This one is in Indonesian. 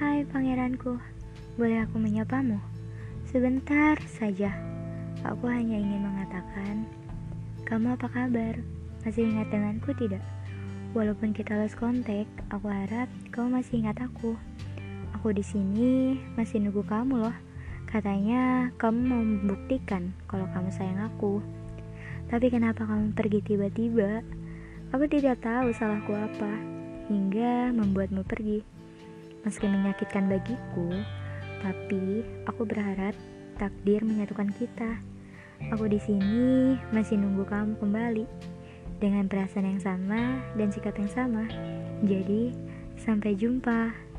pangeranku, boleh aku menyapamu? Sebentar saja, aku hanya ingin mengatakan, kamu apa kabar? Masih ingat denganku tidak? Walaupun kita lost kontak, aku harap kamu masih ingat aku. Aku di sini masih nunggu kamu loh. Katanya kamu mau membuktikan kalau kamu sayang aku. Tapi kenapa kamu pergi tiba-tiba? Aku tidak tahu salahku apa hingga membuatmu pergi. Meski menyakitkan bagiku, tapi aku berharap takdir menyatukan kita. Aku di sini masih nunggu kamu kembali dengan perasaan yang sama dan sikap yang sama. Jadi, sampai jumpa.